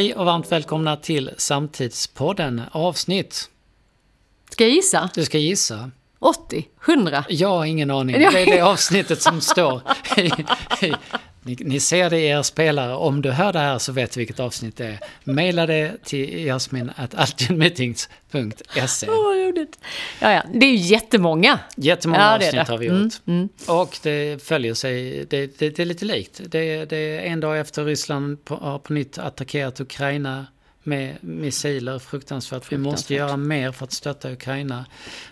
Hej och varmt välkomna till Samtidspodden avsnitt. Ska jag gissa? Du ska gissa. 80? 100? Jag har ingen aning. Det är det avsnittet som står. Ni, ni, ser det i er spelare. Om du hör det här så vet du vilket avsnitt det är. Maila det till jasmin.altgenmeetings.se. Oh, roligt. Ja, ja. Det är ju jättemånga. Jättemånga ja, avsnitt det det. har vi gjort. Mm, mm. Och det följer sig, det, det, är lite likt. Det, det, är en dag efter Ryssland på, har på nytt attackerat Ukraina med missiler, fruktansvärt. Vi måste göra mer för att stötta Ukraina.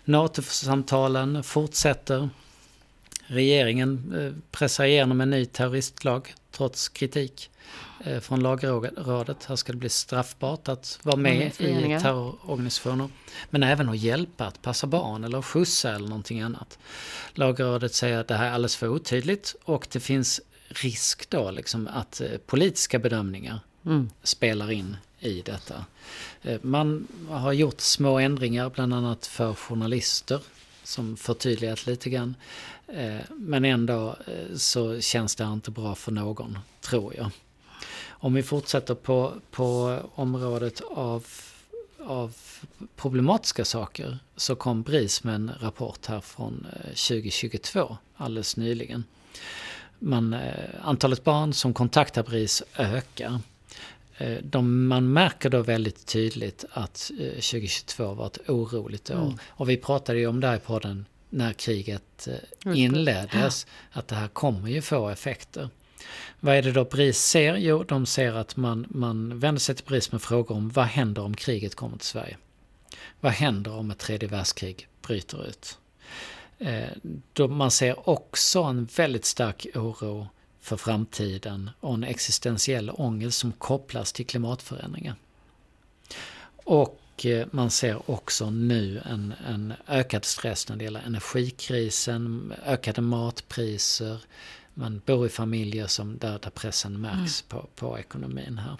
NATO-samtalen fortsätter. Regeringen eh, pressar igenom en ny terroristlag trots kritik eh, från lagrådet. Här ska det bli straffbart att vara med i terrororganisationer. Men även att hjälpa, att passa barn eller skjutsa eller någonting annat. Lagrådet säger att det här är alldeles för otydligt och det finns risk då liksom att eh, politiska bedömningar mm. spelar in i detta. Man har gjort små ändringar bland annat för journalister som förtydligat lite grann. Eh, men ändå eh, så känns det inte bra för någon, tror jag. Om vi fortsätter på, på området av, av problematiska saker så kom BRIS med en rapport här från 2022 eh, alldeles nyligen. Man, antalet barn som kontaktar BRIS ökar. De, man märker då väldigt tydligt att 2022 var ett oroligt år. Mm. Och vi pratade ju om det här i podden när kriget eh, inleddes. Att det här kommer ju få effekter. Vad är det då BRIS ser? Jo, de ser att man, man vänder sig till BRIS med frågor om vad händer om kriget kommer till Sverige? Vad händer om ett tredje världskrig bryter ut? Eh, man ser också en väldigt stark oro för framtiden och en existentiell ångest som kopplas till klimatförändringar. Och Eh, man ser också nu en, en ökad stress när det gäller energikrisen, ökade matpriser. Man bor i familjer som, där, där pressen märks mm. på, på ekonomin här.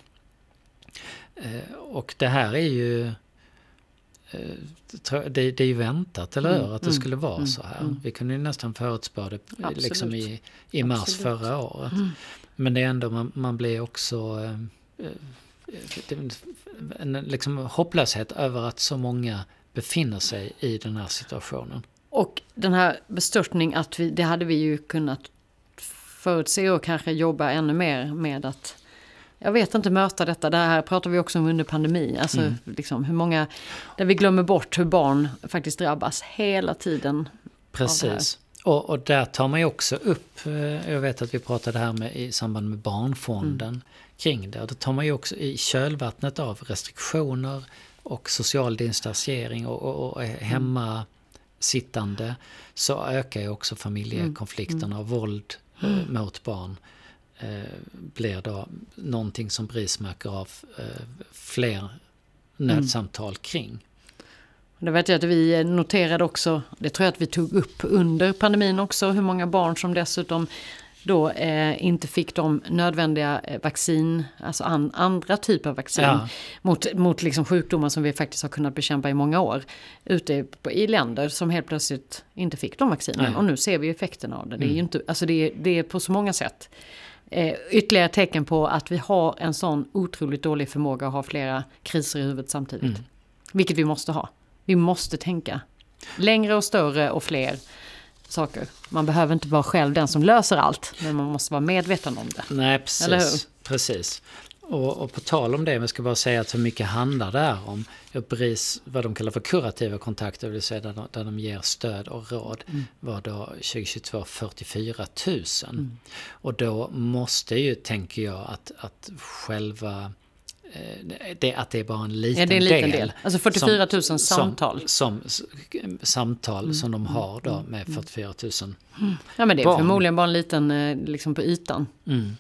Eh, och det här är ju eh, det, det är ju väntat, eller hur? Mm, att det mm, skulle vara mm, så här. Mm. Vi kunde ju nästan förutspå det liksom i, i mars Absolut. förra året. Mm. Men det är ändå, man, man blir också en liksom hopplöshet över att så många befinner sig i den här situationen. Och den här bestörtning, att vi, det hade vi ju kunnat förutse och kanske jobba ännu mer med att jag vet inte möta detta. Det här pratar vi också om under pandemin. Alltså mm. liksom hur många, där vi glömmer bort hur barn faktiskt drabbas hela tiden. Precis. Och, och, där tar man ju också upp, eh, jag vet att vi pratade här med, i samband med Barnfonden. Mm kring det. Och då tar man ju också i kölvattnet av restriktioner och social distansering och, och, och hemmasittande så ökar ju också familjekonflikterna mm. och våld eh, mm. mot barn eh, blir då någonting som BRIS märker av eh, fler nödsamtal mm. kring. Det vet jag att vi noterade också, det tror jag att vi tog upp under pandemin också, hur många barn som dessutom då eh, inte fick de nödvändiga eh, vaccin, alltså an, andra typer av vaccin ja. mot, mot liksom sjukdomar som vi faktiskt har kunnat bekämpa i många år. Ute på, i länder som helt plötsligt inte fick de vaccinerna. Och nu ser vi effekterna av det. Det är, mm. inte, alltså det, är, det är på så många sätt eh, ytterligare tecken på att vi har en sån otroligt dålig förmåga att ha flera kriser i huvudet samtidigt. Mm. Vilket vi måste ha. Vi måste tänka längre och större och fler saker. Man behöver inte vara själv den som löser allt, men man måste vara medveten om det. Nej, precis. precis. Och, och, på tal om det, jag ska bara säga att hur mycket handlar det här om? BRIS, vad de kallar för kurativa kontakter, det vill säga där de, där de ger stöd och råd, mm. var då 2022 44 000. Mm. Och då måste ju, tänker jag, att, att själva det, att det är bara en liten, ja, en liten del. del. Alltså 44 000 som, samtal. Som, som samtal mm. som de har då med 44 000 mm. Ja men det är barn. förmodligen bara en liten, eh, liksom på ytan. Mm.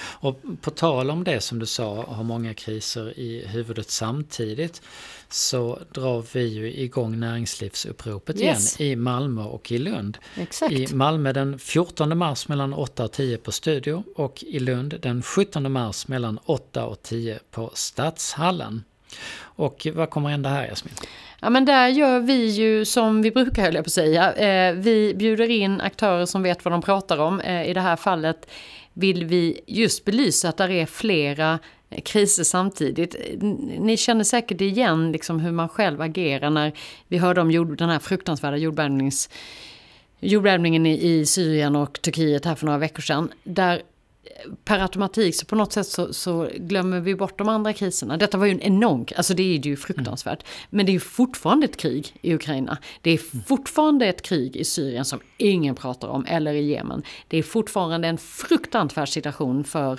Och på tal om det som du sa, har många kriser i huvudet samtidigt. Så drar vi ju igång näringslivsuppropet yes. igen i Malmö och i Lund. Exakt. I Malmö den 14 mars mellan 8 och 10 på Studio och i Lund den 17 mars mellan 8 och 10 på Stadshallen. Och vad kommer hända här Jasmin? Ja men där gör vi ju som vi brukar höll jag på att säga. Eh, vi bjuder in aktörer som vet vad de pratar om. Eh, I det här fallet vill vi just belysa att det är flera eh, kriser samtidigt. Ni känner säkert igen liksom hur man själv agerar när vi hörde om jord, den här fruktansvärda jordbävnings, jordbävningen i, i Syrien och Turkiet här för några veckor sedan. Där per automatik så på något sätt så, så, glömmer vi bort de andra kriserna. Detta var ju en enorm, alltså det är ju fruktansvärt. Mm. Men det är ju fortfarande ett krig i Ukraina. Det är mm. fortfarande ett krig i Syrien som ingen pratar om, eller i Jemen. Det är fortfarande en fruktansvärd situation för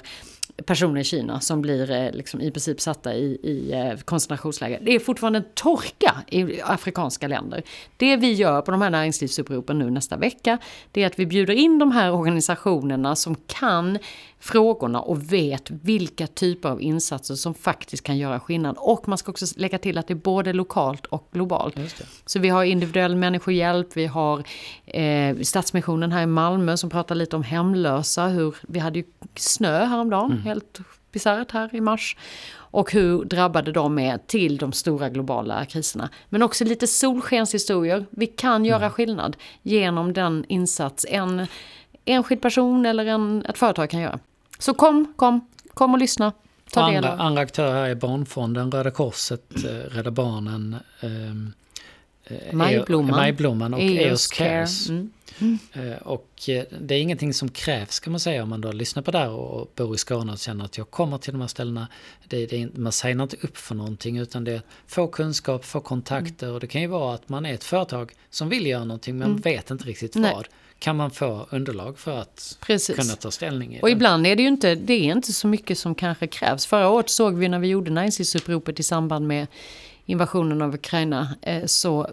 personer i Kina som blir eh, liksom i princip satta i, i eh, koncentrationsläger. Det är fortfarande en torka i afrikanska länder. Det vi gör på de här näringslivsuppropen nu nästa vecka, det är att vi bjuder in de här organisationerna som kan frågorna och vet vilka typer av insatser som faktiskt kan göra skillnad. Och man ska också lägga till att det är både lokalt och globalt. Så vi har individuell människohjälp, vi har eh, Stadsmissionen här i Malmö som pratar lite om hemlösa, hur vi hade ju snö häromdagen, mm. helt bisarrt här i mars. Och hur drabbade de är till de stora globala kriserna. Men också lite solskenshistorier. Vi kan göra mm. skillnad genom den insats en enskild person eller en, ett företag kan göra. Så kom, kom, kom och lyssna. Ta del andra, andra aktörer här är Barnfonden, Röda Korset, eh, Rädda Barnen, ehm, eh, Majblomman. Majblomman och EOS Cares. Mm. Mm. Och det är ingenting som krävs kan man säga om man då lyssnar på det här och bor i Skåne och känner att jag kommer till de här ställena. Det, det, man signar inte upp för någonting utan det är få kunskap, få kontakter mm. och det kan ju vara att man är ett företag som vill göra någonting men mm. vet inte riktigt Nej. vad kan man få underlag för att Precis. kunna ta ställning. Och det. ibland är det ju inte, det är inte så mycket som kanske krävs. Förra året såg vi när vi gjorde näringslivsuppropet i samband med invasionen av Ukraina eh, så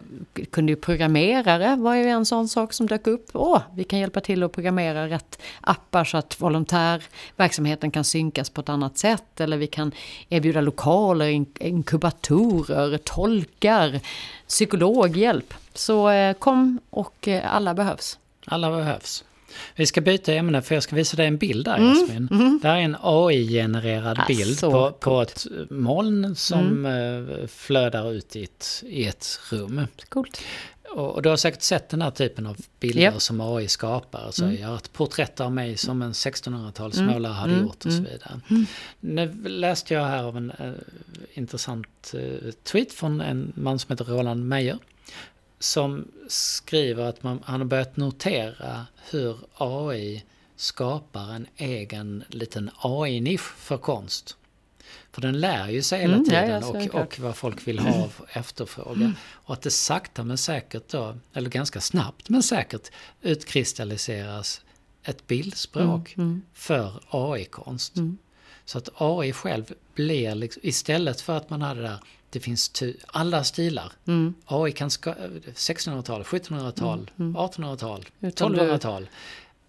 kunde ju programmerare vara ju en sån sak som dök upp. Åh, vi kan hjälpa till att programmera rätt appar så att volontärverksamheten kan synkas på ett annat sätt. Eller vi kan erbjuda lokaler, inkubatorer, tolkar, psykologhjälp. Så eh, kom och eh, alla behövs. Alla behövs. Vi ska byta ämne för jag ska visa dig en bild där mm. Jasmin. Mm. Det här är en AI-genererad ah, bild på, på ett moln som mm. flödar ut i ett, i ett rum. Coolt. Och du har säkert sett den här typen av bilder yep. som AI skapar. Alltså mm. gör ett porträtt av mig som en 1600-talsmålare mm. hade mm. gjort och så mm. vidare. Mm. Nu läste jag här av en uh, intressant uh, tweet från en man som heter Roland Meyer som skriver att man, han har börjat notera hur AI skapar en egen liten AI-nisch för konst. För den lär ju sig hela mm, tiden ja, och, och vad folk vill ha och efterfråga. Mm. Och att det sakta men säkert då, eller ganska snabbt men säkert utkristalliseras ett bildspråk mm, mm. för AI-konst. Mm. Så att AI själv blir, liksom, istället för att man hade det där det finns alla stilar. Mm. AI kan 1600-tal, 1700-tal, mm. 1800-tal, 1200-tal.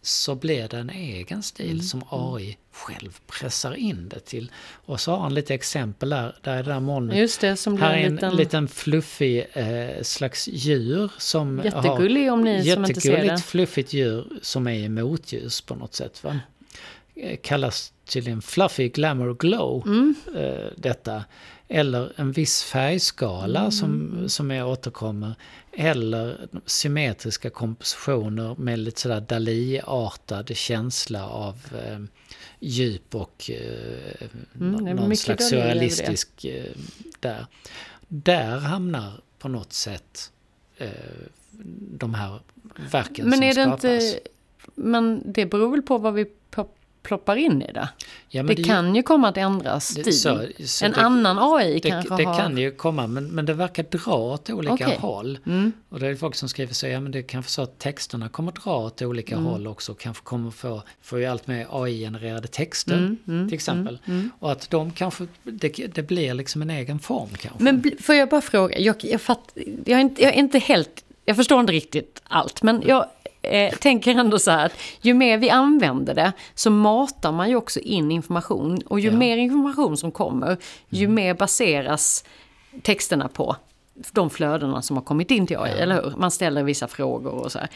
Så blir det en egen stil mm. som AI själv pressar in det till. Och så har han lite exempel där, där är det där molnet. Just det, som här är en liten, liten fluffig eh, slags djur som Jättegullig har, om ni som inte ser det. Jättegulligt fluffigt djur som är i motljus på något sätt. Va? Eh, kallas tydligen fluffy glamour glow. Mm. Eh, detta. Eller en viss färgskala mm. som, som är återkommer. Eller symmetriska kompositioner med lite sådär Dali-artad känsla av eh, djup och eh, mm, någon slags surrealistisk eh, där. Där hamnar på något sätt eh, de här verken men som är skapas. Det inte, men det beror väl på vad vi ploppar in i det. Ja, det, det, kan ju komma att ändras stil. Så, så en det, annan AI det, kanske det har... kan ju komma, men, men det verkar dra åt olika okay. håll. Mm. Och det är folk som skriver så, ja men det är kanske så att texterna kommer dra åt olika mm. håll också. Kanske kommer få, få ju allt mer AI-genererade texter mm, mm. till exempel. Mm, mm. Och att de kanske, det, det, blir liksom en egen form kanske. Men får jag bara fråga, jag, jag, fatt, jag, är inte, jag är inte helt, jag förstår inte riktigt allt, men jag eh, tänker ändå så här att ju mer vi använder det så matar man ju också in information. Och ju ja. mer information som kommer, ju mm. mer baseras texterna på de flödena som har kommit in till AI, ja. eller hur? Man ställer vissa frågor och så här.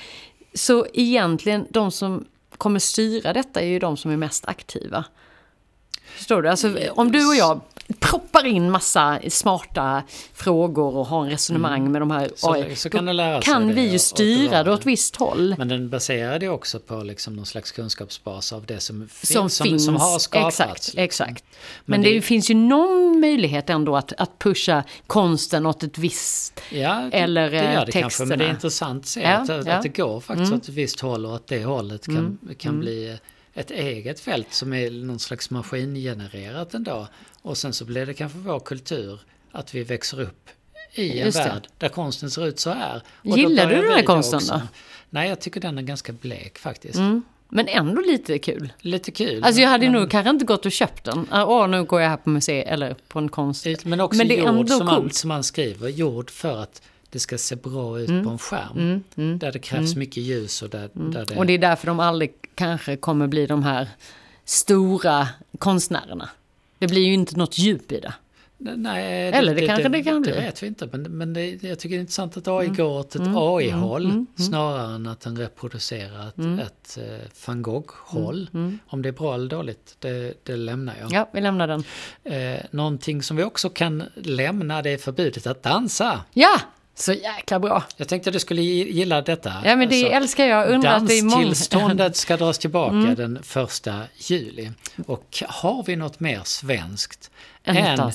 Så egentligen, de som kommer styra detta är ju de som är mest aktiva. Förstår du? Alltså, om du och jag proppar in massa smarta frågor och har en resonemang mm. med de här så, AI, så kan, det kan vi ju styra det åt ett visst håll. Men den baserar det också på liksom någon slags kunskapsbas av det som, som finns, som, som har skapats. Exakt, exakt. Men, Men det, det, finns ju någon möjlighet ändå att, att pusha konsten åt ett visst... Ja, det, eller det gör det texterna. kanske. Men det är intressant att se ja, att, ja. att det går faktiskt mm. åt ett visst håll och att det hållet kan, mm. kan mm. bli ett eget fält som är någon slags maskingenererat ändå. Och sen så blir det kanske vår kultur att vi växer upp i en värld där konsten ser ut så här. Och Gillar du den här konsten då? Nej, jag tycker den är ganska blek faktiskt. Mm. Men ändå lite kul. Lite kul. Alltså jag hade men, nog kanske inte gått och köpt den. Åh, nu går jag här på museet eller på en konst. Men också men det är gjord som man, som man skriver, gjord för att det ska se bra ut mm. på en skärm. Mm. Mm. Där det krävs mm. mycket ljus och där, mm. där det... Och det är därför de aldrig kanske kommer bli de här stora konstnärerna. Det blir ju inte något djup i det. Nej, Eller det, det kanske det, det kan bli. Det vet vi inte. Men, men det, jag tycker det är intressant att AI mm. går åt ett. AI-håll snarare än att den reproducerar ett, mm. ett uh, van Gogh-håll. Om det är bra eller dåligt, det, det lämnar jag. Ja, vi lämnar den. Eh, någonting som vi också kan lämna det är förbudet att dansa. Ja! Så jäkla bra. Jag tänkte att du skulle gilla detta. Ja men det alltså, älskar jag. Undrar att det är många... Danstillståndet ska dras tillbaka mm. den första juli. Och har vi något mer svenskt än, än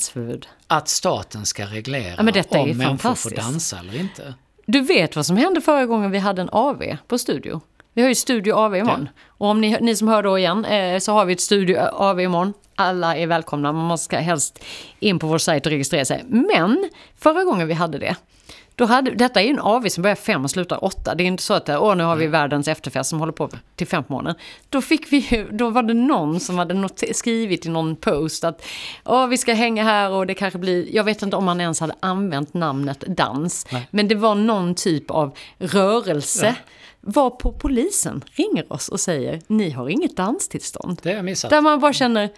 att staten ska reglera ja, om människor får dansa eller inte? Du vet vad som hände förra gången vi hade en AV på studio? Vi har ju Studio AV imorgon. Ja. Och om ni, ni som hör då igen eh, så har vi ett Studio AV imorgon. Alla är välkomna, man måste helst in på vår sajt och registrera sig. Men förra gången vi hade det då hade, detta är ju en AV som börjar fem och slutar åtta. Det är inte så att åh, nu har vi världens efterfest som håller på till fem på morgonen. Då, fick vi, då var det någon som hade skrivit i någon post att åh, vi ska hänga här och det kanske blir... Jag vet inte om man ens hade använt namnet dans. Nej. Men det var någon typ av rörelse. Ja var på polisen ringer oss och säger ni har inget danstillstånd. Det har jag missat. Där man bara känner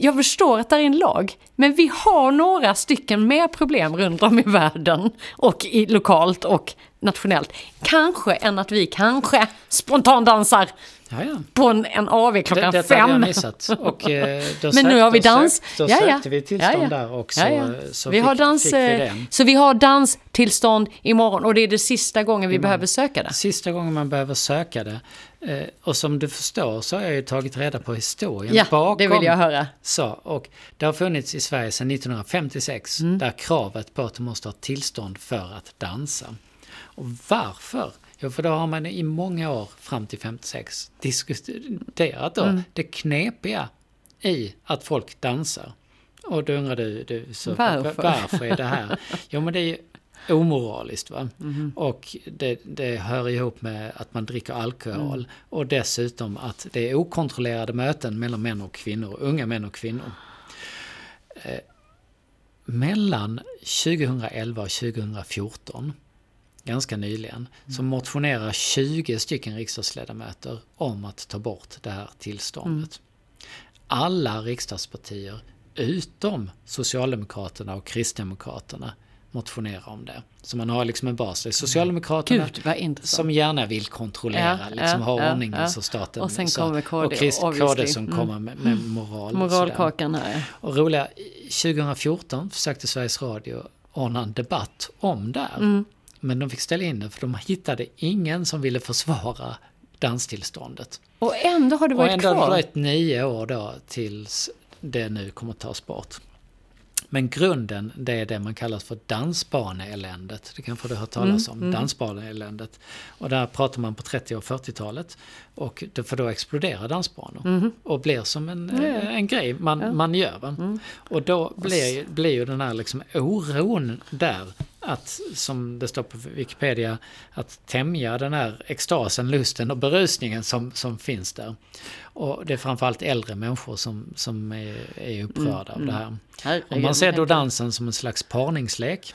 jag förstår att det är en lag, men vi har några stycken mer problem runt om i världen och i, lokalt och nationellt. Kanske än att vi kanske spontandansar Jaja. på en, en AV klockan det, fem. Jag missat. Och, eh, Men sökt, nu har vi dans. Då, sökte, då sökte vi tillstånd Jaja. där och så, så, vi fick, har dans, fick vi eh, det. Så vi har danstillstånd imorgon och det är det sista gången vi imorgon. behöver söka det. Sista gången man behöver söka det. Eh, och som du förstår så har jag ju tagit reda på historien ja, bakom. det vill jag höra. Så, och det har funnits i Sverige sedan 1956 mm. där kravet på att du måste ha tillstånd för att dansa. Och varför? Jo, för då har man i många år fram till 56 diskuterat då mm. det knepiga i att folk dansar. Och då undrar du, du så, varför? varför är det här? Jo, men det är ju omoraliskt. Va? Mm. Och det, det, hör ihop med att man dricker alkohol. Mm. Och dessutom att det är okontrollerade möten mellan män och kvinnor, unga män och kvinnor. Eh, mellan 2011 och 2014 ganska nyligen, mm. så motionerar 20 stycken riksdagsledamöter om att ta bort det här tillståndet. Mm. Alla riksdagspartier utom Socialdemokraterna och Kristdemokraterna motionerar om det. Så man har liksom en bas. Det är Socialdemokraterna Gud, som gärna vill kontrollera, ja, liksom ja, ha ja, ordning ja. så staten. Och sen kommer KD, och Christ, KD som mm. kommer med, med moral. Moralkakan här. Och roliga, 2014 försökte Sveriges Radio ordna en debatt om det här. Mm. Men de fick ställa in det för de hittade ingen som ville försvara danstillståndet. Och ändå har det varit kvar? Och ändå har det varit nio år då tills det nu kommer att tas bort. Men grunden, det är det man kallar för dansbaneeländet. Det kanske du har hört talas mm, om, mm. dansbaneeländet. Och där pratar man på 30 och 40-talet. Och det, för då exploderar dansbanor. Mm. Och blir som en, mm. en grej man, ja. man gör. Mm. Och då blir, blir ju den här liksom oron där att, som det står på Wikipedia, att tämja den här extasen, lusten och berusningen som, som finns där. Och det är framförallt äldre människor som, som är, är upprörda mm, av det mm. här. Och man ser då dansen som en slags parningslek.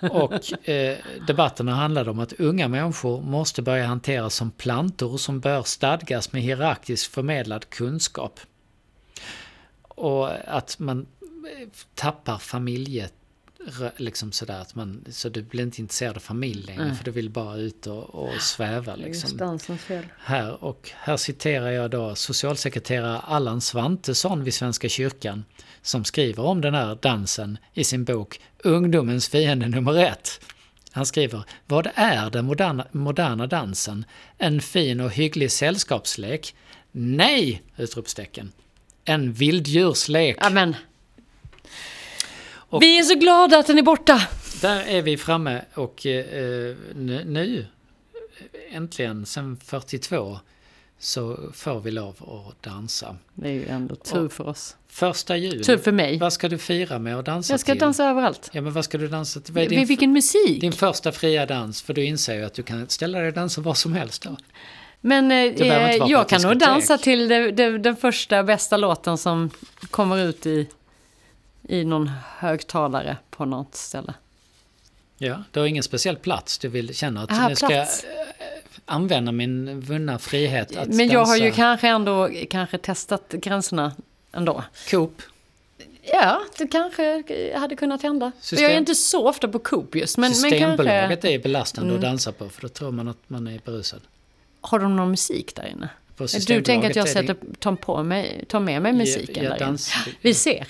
Och eh, debatterna handlade om att unga människor måste börja hanteras som plantor som bör stadgas med hierarkiskt förmedlad kunskap. Och att man tappar familjet liksom sådär att man, så du blir inte intresserad av familj längre mm. för du vill bara ut och, och sväva liksom. Här, och här citerar jag då socialsekreterare Allan Svantesson vid Svenska kyrkan som skriver om den här dansen i sin bok Ungdomens fiende nummer ett. Han skriver Vad är den moderna, moderna dansen? En fin och hygglig sällskapslek? Nej! Utropstecken. En vilddjurslek. Amen. Och vi är så glada att den är borta! Där är vi framme och eh, nu, äntligen, sen 42, så får vi lov att dansa. Det är ju ändå tur för oss. Första juli. Tur för mig. Vad ska du fira med att dansa Jag ska till? dansa överallt. Ja, men vad ska du dansa till? Vad är din, Vilken musik? Din första fria dans, för du inser ju att du kan ställa dig och dansa var som helst då. Men eh, jag kan nog dansa till det, det, den första bästa låten som kommer ut i, i någon högtalare på något ställe. Ja, du har ingen speciell plats du vill känna att Aha, nu ska jag eh, använda min vunna frihet att Men jag dansa. har ju kanske ändå kanske testat gränserna ändå. Coop? Ja, det kanske hade kunnat hända. System... Jag är inte så ofta på Coop just. Men, Systembolaget men kanske... är belastande mm. att dansa på för då tror man att man är berusad. Har de någon musik där inne? Du tänker att jag sätter, tar, på mig, tar med mig musiken ja, där dans... Vi ser.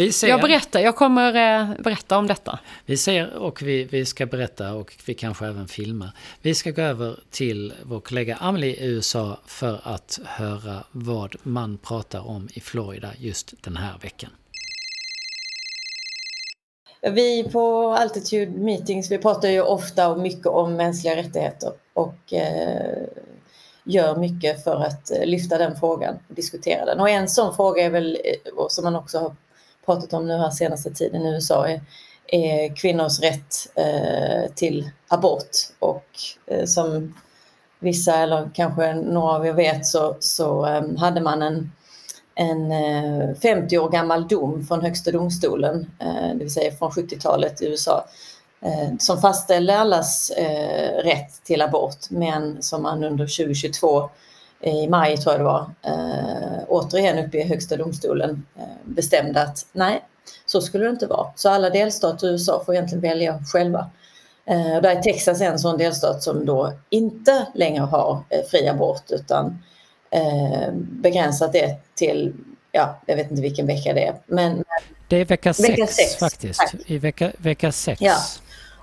Vi ser. Jag berättar, jag kommer eh, berätta om detta. Vi ser och vi, vi ska berätta och vi kanske även filma. Vi ska gå över till vår kollega Amelie i USA för att höra vad man pratar om i Florida just den här veckan. Vi på Altitude Meetings, vi pratar ju ofta och mycket om mänskliga rättigheter och eh, gör mycket för att eh, lyfta den frågan och diskutera den. Och en sån fråga är väl, eh, som man också har pratat om nu här senaste tiden i USA, är, är kvinnors rätt eh, till abort. Och eh, som vissa eller kanske några av er vet så, så eh, hade man en, en eh, 50 år gammal dom från Högsta domstolen, eh, det vill säga från 70-talet i USA, eh, som fastställde allas eh, rätt till abort men som man under 2022 i maj tror jag det var, eh, återigen uppe i högsta domstolen eh, bestämde att nej, så skulle det inte vara. Så alla delstater i USA får egentligen välja själva. Eh, där är Texas en sån delstat som då inte längre har eh, fri abort utan eh, begränsat det till, ja, jag vet inte vilken vecka det är. Men, det är vecka 6 faktiskt. Tack. I vecka, vecka sex. Ja.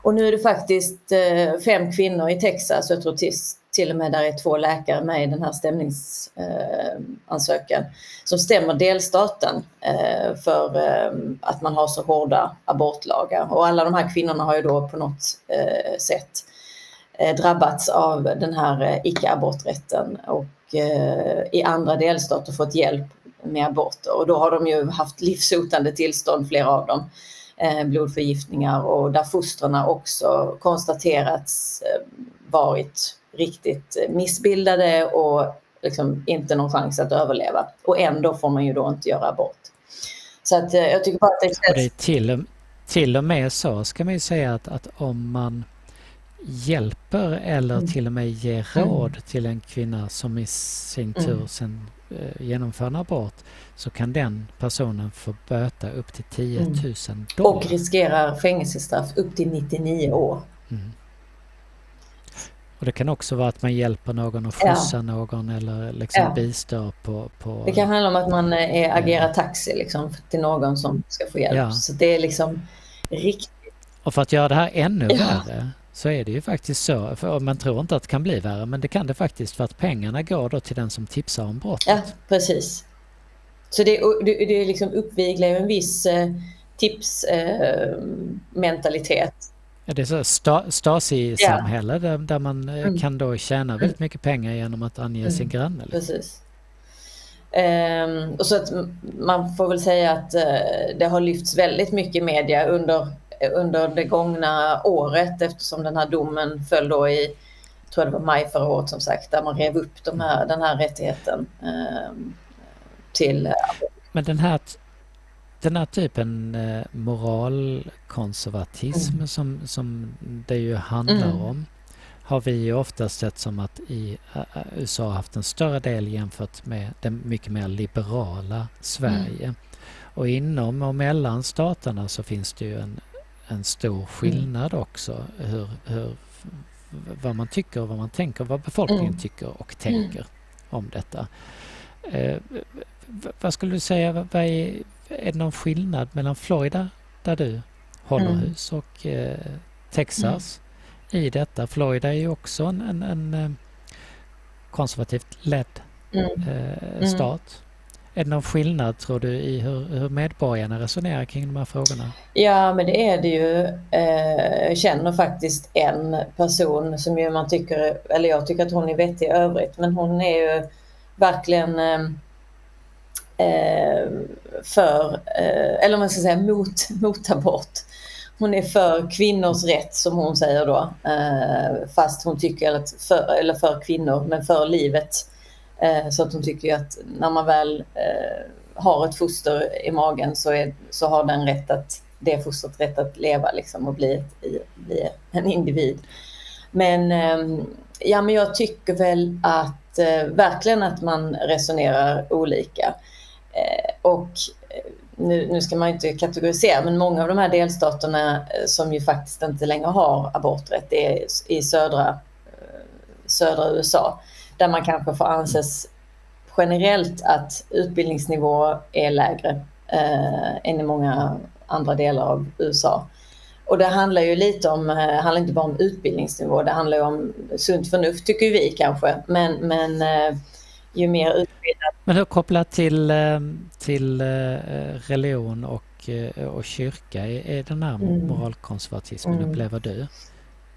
Och nu är det faktiskt eh, fem kvinnor i Texas, jag tror till, till och med där är två läkare med i den här stämningsansökan, eh, som stämmer delstaten eh, för eh, att man har så hårda abortlagar. Och alla de här kvinnorna har ju då på något sätt drabbats av den här icke-aborträtten och i andra delstater fått hjälp med aborter. Och då har de ju haft livshotande tillstånd, flera av dem blodförgiftningar och där fostren också konstaterats varit riktigt missbildade och liksom inte någon chans att överleva. Och ändå får man ju då inte göra abort. Så att eh, jag tycker bara att det känns... det är till, till och med så ska man ju säga att, att om man hjälper eller mm. till och med ger mm. råd till en kvinna som i sin tur mm. sen eh, genomför en abort så kan den personen få böta upp till 10 000 mm. dollar. Och riskerar fängelsestraff upp till 99 år. Mm. Och det kan också vara att man hjälper någon att skjutsa ja. någon eller liksom ja. bistår på, på... Det kan handla om att man är, eh, agerar taxi liksom, till någon som ska få hjälp. Ja. Så det är liksom riktigt... Och för att göra det här ännu värre så är det ju faktiskt så. För man tror inte att det kan bli värre men det kan det faktiskt för att pengarna går då till den som tipsar om brottet. Ja, precis. Så det, det, det liksom uppviglar en viss eh, tipsmentalitet. Eh, ja, det är så sta, Stasi-samhälle ja. där, där, man eh, mm. kan då tjäna väldigt mycket pengar genom att ange mm. sin granne. Liksom. Precis. Um, och så att man får väl säga att uh, det har lyfts väldigt mycket i media under, under det gångna året eftersom den här domen föll då i, tror jag det var maj förra året som sagt, där man rev upp de här, den här rättigheten. Um, till... Eh, Men den här, den här typen eh, moralkonservatism mm. som, som det ju handlar mm. om har vi ju ofta sett som att i uh, USA har haft en större del jämfört med det mycket mer liberala Sverige. Mm. Och inom och mellan staterna så finns det ju en, en stor skillnad också. Hur, hur, vad man tycker och vad man tänker, vad befolkningen mm. tycker och tänker om detta. Eh, vad skulle du säga, vad är, är det någon skillnad mellan Florida, där du håller mm. hus, och eh, Texas mm. i detta? Florida är ju också en, en, en eh, konservativt ledd mm. eh, mm. stat. Är det någon skillnad tror du i hur, hur medborgarna resonerar kring de här frågorna? Ja men det är det ju. Eh, jag känner faktiskt en person som ju man tycker, eller jag tycker att hon är vettig i övrigt, men hon är ju verkligen eh, Eh, för, eh, eller man ska säga mot, mot abort. Hon är för kvinnors rätt som hon säger då. Eh, fast hon tycker att, för, eller för kvinnor, men för livet. Eh, så att hon tycker att när man väl eh, har ett foster i magen så, är, så har den rätt att, det fostret rätt att leva liksom och bli, bli en individ. Men, eh, ja, men jag tycker väl att eh, verkligen att man resonerar olika. Eh, och eh, nu, nu ska man inte kategorisera, men många av de här delstaterna eh, som ju faktiskt inte längre har aborträtt, det är i södra, södra USA där man kanske får anses generellt att utbildningsnivå är lägre eh, än i många andra delar av USA. Och det handlar ju lite om, det eh, handlar inte bara om utbildningsnivå, det handlar ju om sunt förnuft tycker vi kanske. Men, men eh, ju mer utbildad... Men hur kopplat till, eh, till eh, religion och, och kyrka, är den här mm. moralkonservatismen, mm. upplever du?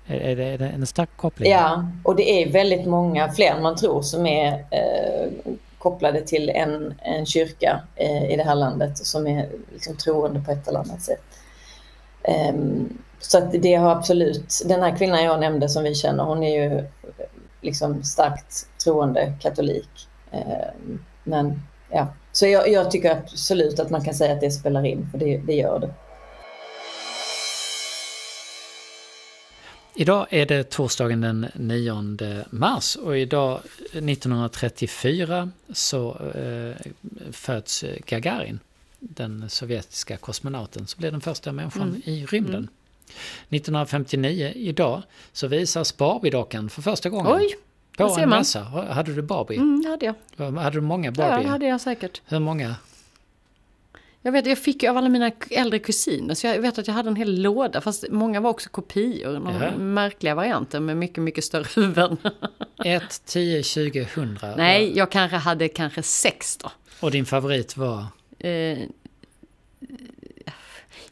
Är det, är det en stark koppling? Ja, och det är väldigt många fler än man tror som är eh, kopplade till en, en kyrka eh, i det här landet som är liksom, troende på ett eller annat sätt. Um, så att det har absolut, den här kvinnan jag nämnde som vi känner, hon är ju liksom starkt troende katolik. Um, men ja, så jag, jag, tycker absolut att man kan säga att det spelar in, för det, det gör det. Idag är det torsdagen den 9 mars och idag 1934 så eh, föds Gagarin, den sovjetiska kosmonauten, som blev den första människan mm. i rymden. Mm. 1959, idag, så visas Barbie-dockan för första gången. Oj! På en mässa. Hade du Barbie? Mm, det hade jag. Hade du många Barbie? Ja, det hade jag säkert. Hur många? Jag vet, jag fick av alla mina äldre kusiner, så jag vet att jag hade en hel låda, fast många var också kopior. Några märkliga varianter med mycket, mycket större huvuden. 1, 10, 20, 100? Nej, jag kanske hade kanske sex då. Och din favorit var? Eh,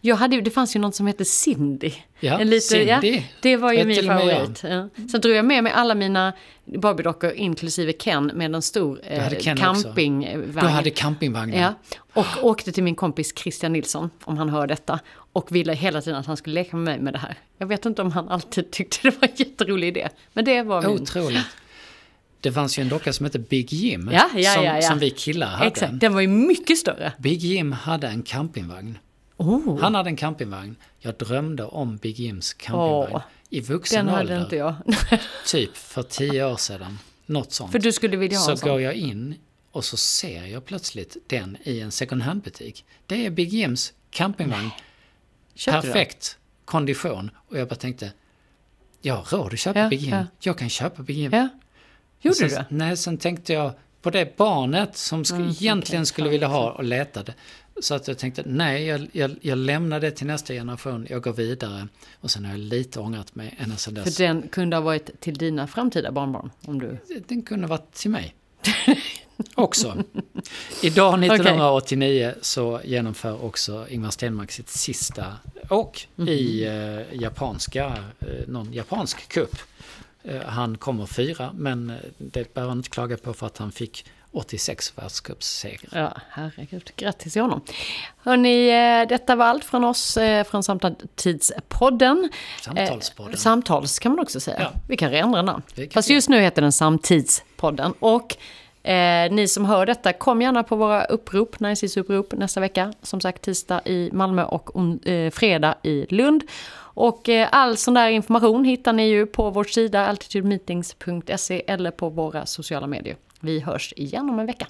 jag hade, det fanns ju något som hette Cindy. Ja, en lite, Cindy. Ja, det var ju min favorit. Ja. Sen drog jag med mig alla mina Barbie-dockor, inklusive Ken, med en stor eh, campingvagn. Du hade campingvagnen. Ja, och åkte till min kompis Christian Nilsson, om han hör detta. Och ville hela tiden att han skulle leka med mig med det här. Jag vet inte om han alltid tyckte det var en jätterolig idé. Men det var min... Otroligt. Det fanns ju en docka som hette Big Jim. Ja, ja, som, ja, som vi killar hade. Exakt, den var ju mycket större. Big Jim hade en campingvagn. Oh. Han hade en campingvagn. Jag drömde om Big Jims campingvagn. Oh. I vuxen Den ålder. inte jag. typ för tio år sedan. Något sånt. För du skulle vilja ha Så går jag in och så ser jag plötsligt den i en second hand-butik. Det är Big Jims campingvagn. Perfekt kondition. Och jag bara tänkte, jag har råd att köpa ja, Big Jim. Ja. Jag kan köpa Big Jim. Ja. Gjorde sen, du Nej, sen tänkte jag på det barnet som sk mm, egentligen skulle vilja ha och letade. Så att jag tänkte, nej, jag, jag, jag lämnar det till nästa generation, jag går vidare. Och sen har jag lite ångrat mig ända sedan dess. För den kunde ha varit till dina framtida barnbarn? Om du... Den kunde ha varit till mig. också. Idag 1989 okay. så genomför också Ingmar Stenmark sitt sista åk mm i eh, japanska, eh, någon japansk kupp. Eh, han kommer fyra, men det behöver han inte klaga på för att han fick 86 världscupseger. Ja, herregud. Grattis till honom. Hörni, eh, detta var allt från oss eh, från Samtidspodden. Samtalspodden. Eh, samtals kan man också säga. Ja. Vi kan ändra namn. Fast just nu heter den Samtidspodden. Och eh, ni som hör detta, kom gärna på våra upprop, Näringslivsupprop nästa vecka. Som sagt tisdag i Malmö och eh, fredag i Lund. Och eh, all sån där information hittar ni ju på vår sida altitudemeetings.se eller på våra sociala medier. Vi hörs igen om en vecka.